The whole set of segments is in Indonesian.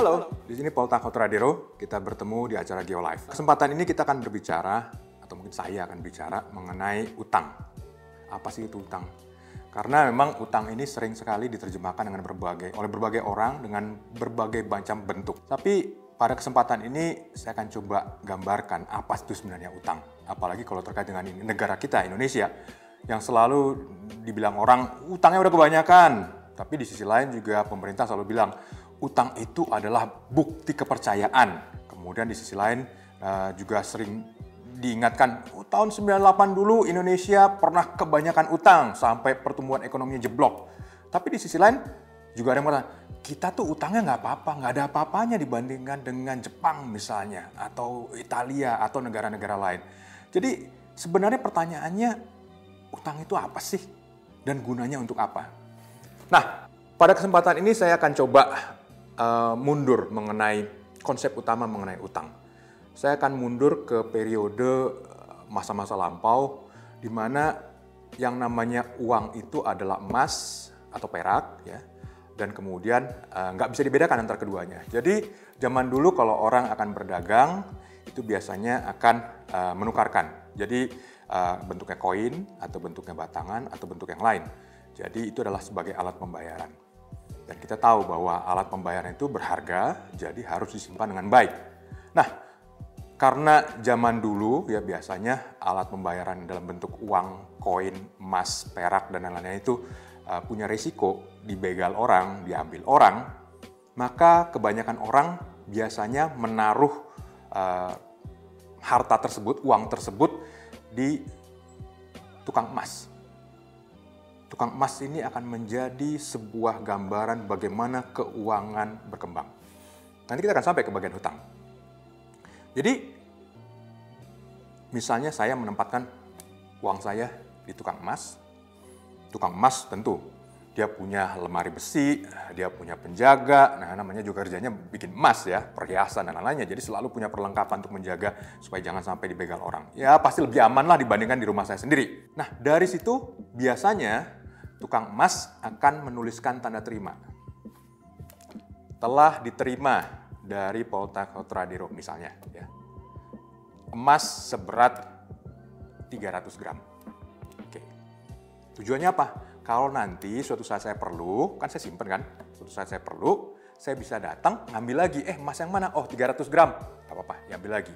Halo, di sini Paul Takot Radiro. Kita bertemu di acara GeoLife. Kesempatan ini kita akan berbicara, atau mungkin saya akan bicara mengenai utang. Apa sih itu utang? Karena memang utang ini sering sekali diterjemahkan dengan berbagai oleh berbagai orang dengan berbagai macam bentuk. Tapi pada kesempatan ini saya akan coba gambarkan apa itu sebenarnya utang. Apalagi kalau terkait dengan negara kita Indonesia yang selalu dibilang orang utangnya udah kebanyakan. Tapi di sisi lain juga pemerintah selalu bilang utang itu adalah bukti kepercayaan. Kemudian di sisi lain uh, juga sering diingatkan oh, tahun 98 dulu Indonesia pernah kebanyakan utang sampai pertumbuhan ekonominya jeblok. Tapi di sisi lain juga ada yang mengatakan kita tuh utangnya nggak apa-apa, nggak ada apa-apanya dibandingkan dengan Jepang misalnya atau Italia atau negara-negara lain. Jadi sebenarnya pertanyaannya utang itu apa sih dan gunanya untuk apa? Nah, pada kesempatan ini saya akan coba uh, mundur mengenai konsep utama mengenai utang. Saya akan mundur ke periode eh, masa-masa lampau di mana yang namanya uang itu adalah emas atau perak ya dan kemudian uh, nggak bisa dibedakan antara keduanya. Jadi zaman dulu kalau orang akan berdagang itu biasanya akan uh, menukarkan. Jadi uh, bentuknya koin atau bentuknya batangan atau bentuk yang lain. Jadi itu adalah sebagai alat pembayaran. Dan kita tahu bahwa alat pembayaran itu berharga, jadi harus disimpan dengan baik. Nah, karena zaman dulu ya biasanya alat pembayaran dalam bentuk uang, koin, emas, perak dan lain-lainnya itu uh, punya risiko dibegal orang, diambil orang, maka kebanyakan orang biasanya menaruh uh, harta tersebut, uang tersebut di tukang emas tukang emas ini akan menjadi sebuah gambaran bagaimana keuangan berkembang. Nanti kita akan sampai ke bagian hutang. Jadi, misalnya saya menempatkan uang saya di tukang emas. Tukang emas tentu dia punya lemari besi, dia punya penjaga, nah namanya juga kerjanya bikin emas ya, perhiasan dan lain-lainnya. Jadi selalu punya perlengkapan untuk menjaga supaya jangan sampai dibegal orang. Ya pasti lebih aman lah dibandingkan di rumah saya sendiri. Nah dari situ biasanya tukang emas akan menuliskan tanda terima. Telah diterima dari Polta Kotradiro misalnya. Ya. Emas seberat 300 gram. Oke. Tujuannya apa? Kalau nanti suatu saat saya perlu, kan saya simpen kan, suatu saat saya perlu, saya bisa datang ngambil lagi, eh emas yang mana? Oh 300 gram, gak apa-apa, diambil lagi.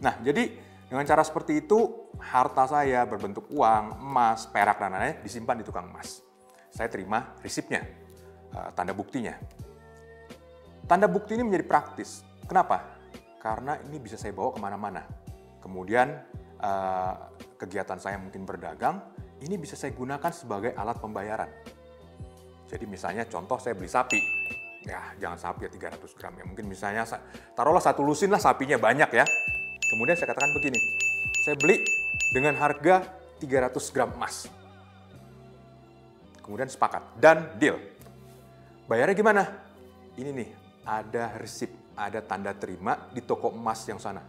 Nah jadi dengan cara seperti itu, harta saya berbentuk uang, emas, perak, dan lain-lain disimpan di tukang emas. Saya terima risipnya, eh, tanda buktinya. Tanda bukti ini menjadi praktis. Kenapa? Karena ini bisa saya bawa ke mana-mana. Kemudian eh, kegiatan saya mungkin berdagang, ini bisa saya gunakan sebagai alat pembayaran. Jadi misalnya contoh saya beli sapi, ya jangan sapi ya 300 gram ya. Mungkin misalnya taruhlah satu lusin lah sapinya banyak ya. Kemudian saya katakan begini, saya beli dengan harga 300 gram emas. Kemudian sepakat dan deal. Bayarnya gimana? Ini nih, ada resip, ada tanda terima di toko emas yang sana.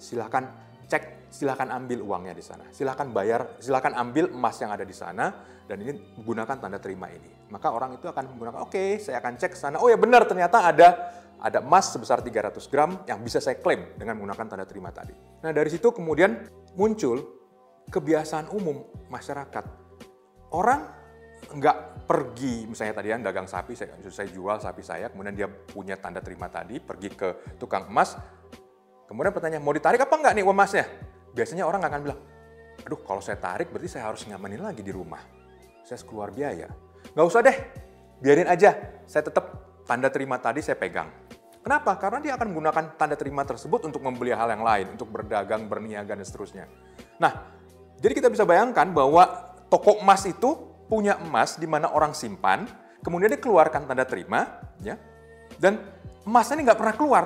Silahkan cek, silahkan ambil uangnya di sana. Silahkan bayar, silahkan ambil emas yang ada di sana, dan ini menggunakan tanda terima ini. Maka orang itu akan menggunakan, oke, okay, saya akan cek sana. Oh ya benar, ternyata ada ada emas sebesar 300 gram yang bisa saya klaim dengan menggunakan tanda terima tadi. Nah dari situ kemudian muncul kebiasaan umum masyarakat. Orang nggak pergi, misalnya tadi yang dagang sapi, saya, saya jual sapi saya, kemudian dia punya tanda terima tadi, pergi ke tukang emas, kemudian pertanyaan, mau ditarik apa enggak nih emasnya? Biasanya orang akan bilang, aduh kalau saya tarik berarti saya harus ngamanin lagi di rumah. Saya keluar biaya. Nggak usah deh, biarin aja, saya tetap tanda terima tadi saya pegang. Kenapa? Karena dia akan menggunakan tanda terima tersebut untuk membeli hal yang lain, untuk berdagang, berniaga, dan seterusnya. Nah, jadi kita bisa bayangkan bahwa toko emas itu punya emas di mana orang simpan, kemudian dia keluarkan tanda terima, ya, dan emasnya ini nggak pernah keluar.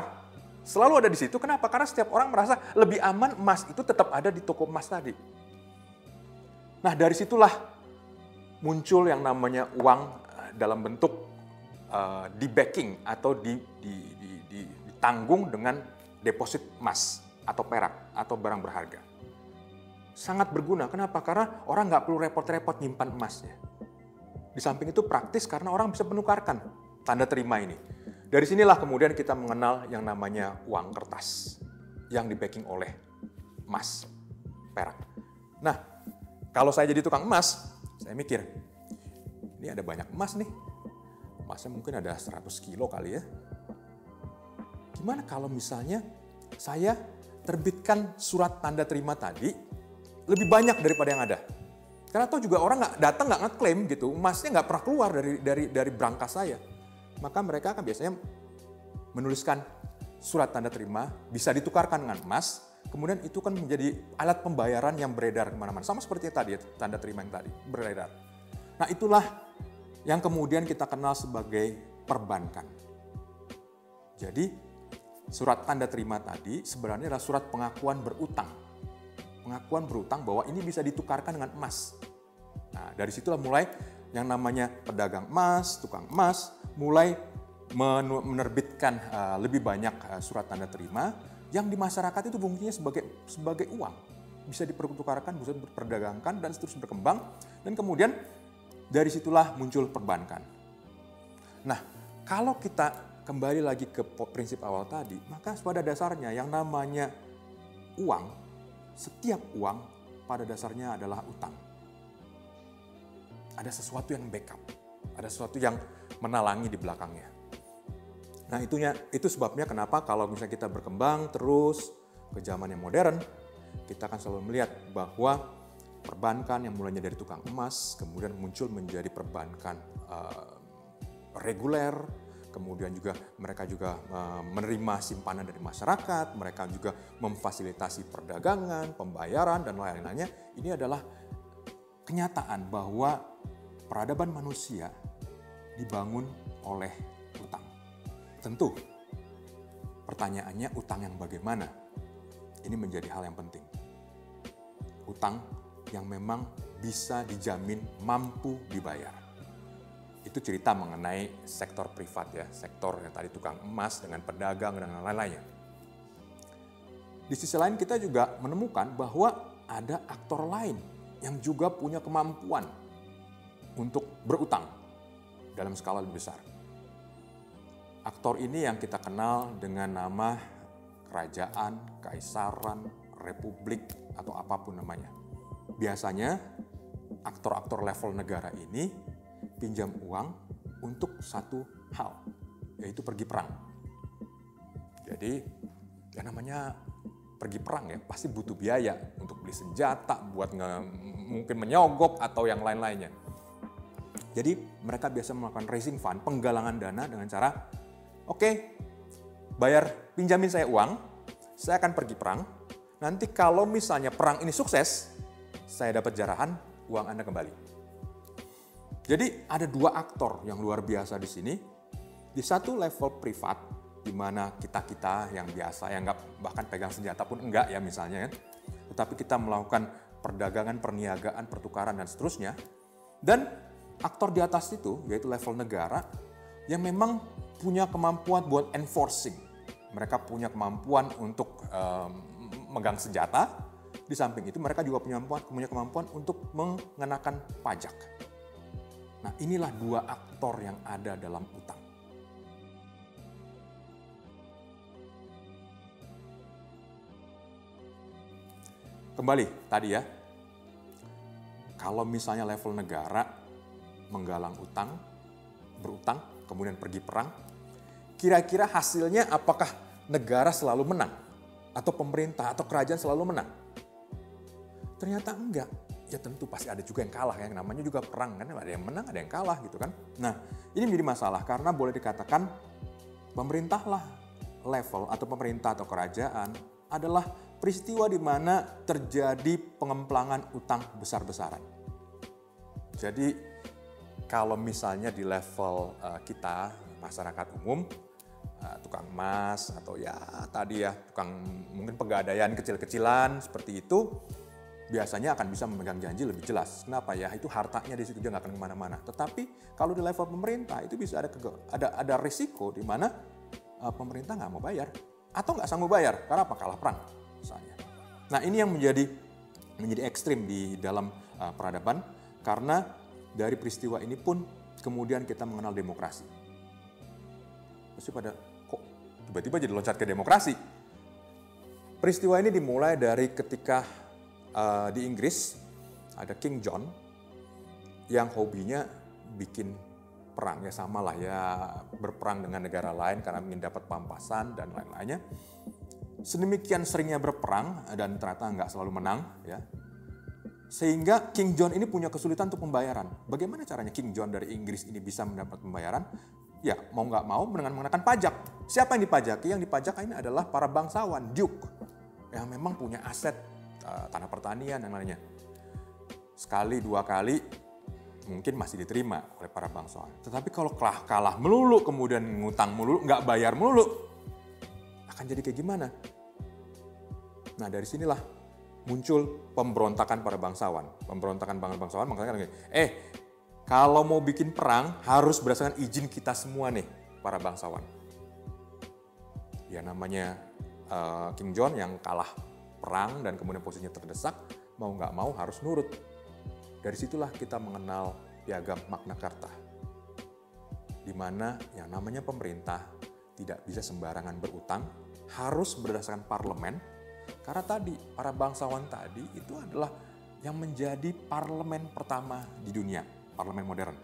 Selalu ada di situ. Kenapa? Karena setiap orang merasa lebih aman emas itu tetap ada di toko emas tadi. Nah, dari situlah muncul yang namanya uang eh, dalam bentuk uh, di backing atau di, di, di, di, ditanggung dengan deposit emas atau perak atau barang berharga. Sangat berguna. Kenapa? Karena orang nggak perlu repot-repot nyimpan emasnya. Di samping itu praktis karena orang bisa menukarkan tanda terima ini. Dari sinilah kemudian kita mengenal yang namanya uang kertas yang di backing oleh emas, perak. Nah, kalau saya jadi tukang emas, saya mikir, ini ada banyak emas nih. Emasnya mungkin ada 100 kilo kali ya. Gimana kalau misalnya saya terbitkan surat tanda terima tadi lebih banyak daripada yang ada? Karena tahu juga orang nggak datang nggak ngeklaim gitu, emasnya nggak pernah keluar dari dari dari berangkas saya maka mereka akan biasanya menuliskan surat tanda terima bisa ditukarkan dengan emas, kemudian itu kan menjadi alat pembayaran yang beredar ke mana-mana. Sama seperti tadi, tanda terima yang tadi, beredar. Nah itulah yang kemudian kita kenal sebagai perbankan. Jadi surat tanda terima tadi sebenarnya adalah surat pengakuan berutang. Pengakuan berutang bahwa ini bisa ditukarkan dengan emas. Nah dari situlah mulai yang namanya pedagang emas, tukang emas, mulai menerbitkan uh, lebih banyak uh, surat tanda terima yang di masyarakat itu fungsinya sebagai sebagai uang. Bisa dipertukarkan, bisa diperdagangkan dan terus berkembang. Dan kemudian dari situlah muncul perbankan. Nah, kalau kita kembali lagi ke prinsip awal tadi, maka pada dasarnya yang namanya uang, setiap uang pada dasarnya adalah utang ada sesuatu yang backup, ada sesuatu yang menalangi di belakangnya. Nah itunya itu sebabnya kenapa kalau misalnya kita berkembang terus ke zaman yang modern, kita akan selalu melihat bahwa perbankan yang mulanya dari tukang emas kemudian muncul menjadi perbankan uh, reguler, kemudian juga mereka juga uh, menerima simpanan dari masyarakat, mereka juga memfasilitasi perdagangan, pembayaran dan lain-lainnya. Ini adalah kenyataan bahwa peradaban manusia dibangun oleh utang. Tentu, pertanyaannya utang yang bagaimana? Ini menjadi hal yang penting. Utang yang memang bisa dijamin mampu dibayar. Itu cerita mengenai sektor privat ya, sektor yang tadi tukang emas dengan pedagang dan lain-lainnya. Di sisi lain kita juga menemukan bahwa ada aktor lain yang juga punya kemampuan untuk berutang dalam skala lebih besar. Aktor ini yang kita kenal dengan nama kerajaan, kaisaran, republik, atau apa pun namanya. Biasanya aktor-aktor level negara ini pinjam uang untuk satu hal, yaitu pergi perang. Jadi, ya namanya pergi perang ya pasti butuh biaya untuk beli senjata, buat nge, mungkin menyogok atau yang lain-lainnya. Jadi mereka biasa melakukan raising fund, penggalangan dana dengan cara, oke, okay, bayar pinjamin saya uang, saya akan pergi perang. Nanti kalau misalnya perang ini sukses, saya dapat jarahan, uang Anda kembali. Jadi ada dua aktor yang luar biasa di sini. Di satu level privat, di mana kita-kita yang biasa, yang nggak bahkan pegang senjata pun enggak ya misalnya kan. Tetapi kita melakukan perdagangan, perniagaan, pertukaran dan seterusnya. Dan aktor di atas itu, yaitu level negara, yang memang punya kemampuan buat enforcing. Mereka punya kemampuan untuk um, megang senjata. Di samping itu mereka juga punya kemampuan, punya kemampuan untuk mengenakan pajak. Nah inilah dua aktor yang ada dalam utang. Kembali tadi ya, kalau misalnya level negara menggalang utang, berutang, kemudian pergi perang, kira-kira hasilnya apakah negara selalu menang? Atau pemerintah atau kerajaan selalu menang? Ternyata enggak. Ya tentu pasti ada juga yang kalah, yang namanya juga perang kan, ada yang menang, ada yang kalah gitu kan. Nah ini menjadi masalah karena boleh dikatakan pemerintahlah level atau pemerintah atau kerajaan adalah peristiwa di mana terjadi pengemplangan utang besar-besaran. Jadi kalau misalnya di level uh, kita masyarakat umum uh, tukang emas atau ya tadi ya tukang mungkin pegadaian kecil-kecilan seperti itu biasanya akan bisa memegang janji lebih jelas. Kenapa ya? Itu hartanya di situ dia nggak akan ke mana-mana. Tetapi kalau di level pemerintah itu bisa ada ada ada risiko di mana uh, pemerintah nggak mau bayar atau nggak sanggup bayar karena apa? Kalah perang misalnya. Nah ini yang menjadi menjadi ekstrim di dalam uh, peradaban karena dari peristiwa ini pun kemudian kita mengenal demokrasi. Pasti pada kok tiba-tiba jadi loncat ke demokrasi. Peristiwa ini dimulai dari ketika uh, di Inggris ada King John yang hobinya bikin perang ya sama lah ya berperang dengan negara lain karena ingin dapat pampasan dan lain-lainnya. Sedemikian seringnya berperang dan ternyata nggak selalu menang ya. Sehingga King John ini punya kesulitan untuk pembayaran. Bagaimana caranya King John dari Inggris ini bisa mendapat pembayaran? Ya mau nggak mau dengan mengenakan pajak. Siapa yang dipajaki? Yang dipajak ini adalah para bangsawan, duke, yang memang punya aset uh, tanah pertanian dan lainnya. Sekali dua kali mungkin masih diterima oleh para bangsawan. Tetapi kalau kalah kalah melulu, kemudian ngutang melulu, nggak bayar melulu, akan jadi kayak gimana? Nah dari sinilah muncul pemberontakan para bangsawan. Pemberontakan bangsawan makanya kan eh kalau mau bikin perang harus berdasarkan izin kita semua nih para bangsawan. Ya namanya uh, King John yang kalah perang dan kemudian posisinya terdesak, mau nggak mau harus nurut dari situlah kita mengenal piagam Magna Carta, di mana yang namanya pemerintah tidak bisa sembarangan berutang, harus berdasarkan parlemen, karena tadi para bangsawan tadi itu adalah yang menjadi parlemen pertama di dunia, parlemen modern.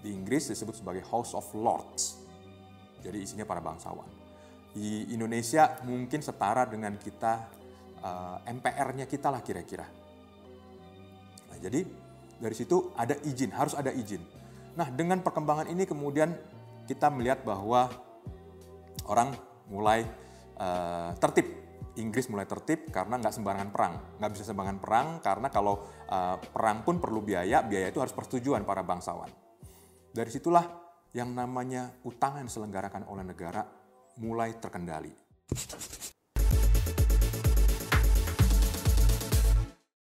Di Inggris disebut sebagai House of Lords, jadi isinya para bangsawan. Di Indonesia mungkin setara dengan kita, eh, MPR-nya kita lah kira-kira Nah, jadi dari situ ada izin, harus ada izin. Nah, dengan perkembangan ini kemudian kita melihat bahwa orang mulai uh, tertib. Inggris mulai tertib karena nggak sembarangan perang. Nggak bisa sembarangan perang karena kalau uh, perang pun perlu biaya, biaya itu harus persetujuan para bangsawan. Dari situlah yang namanya utang yang diselenggarakan oleh negara mulai terkendali.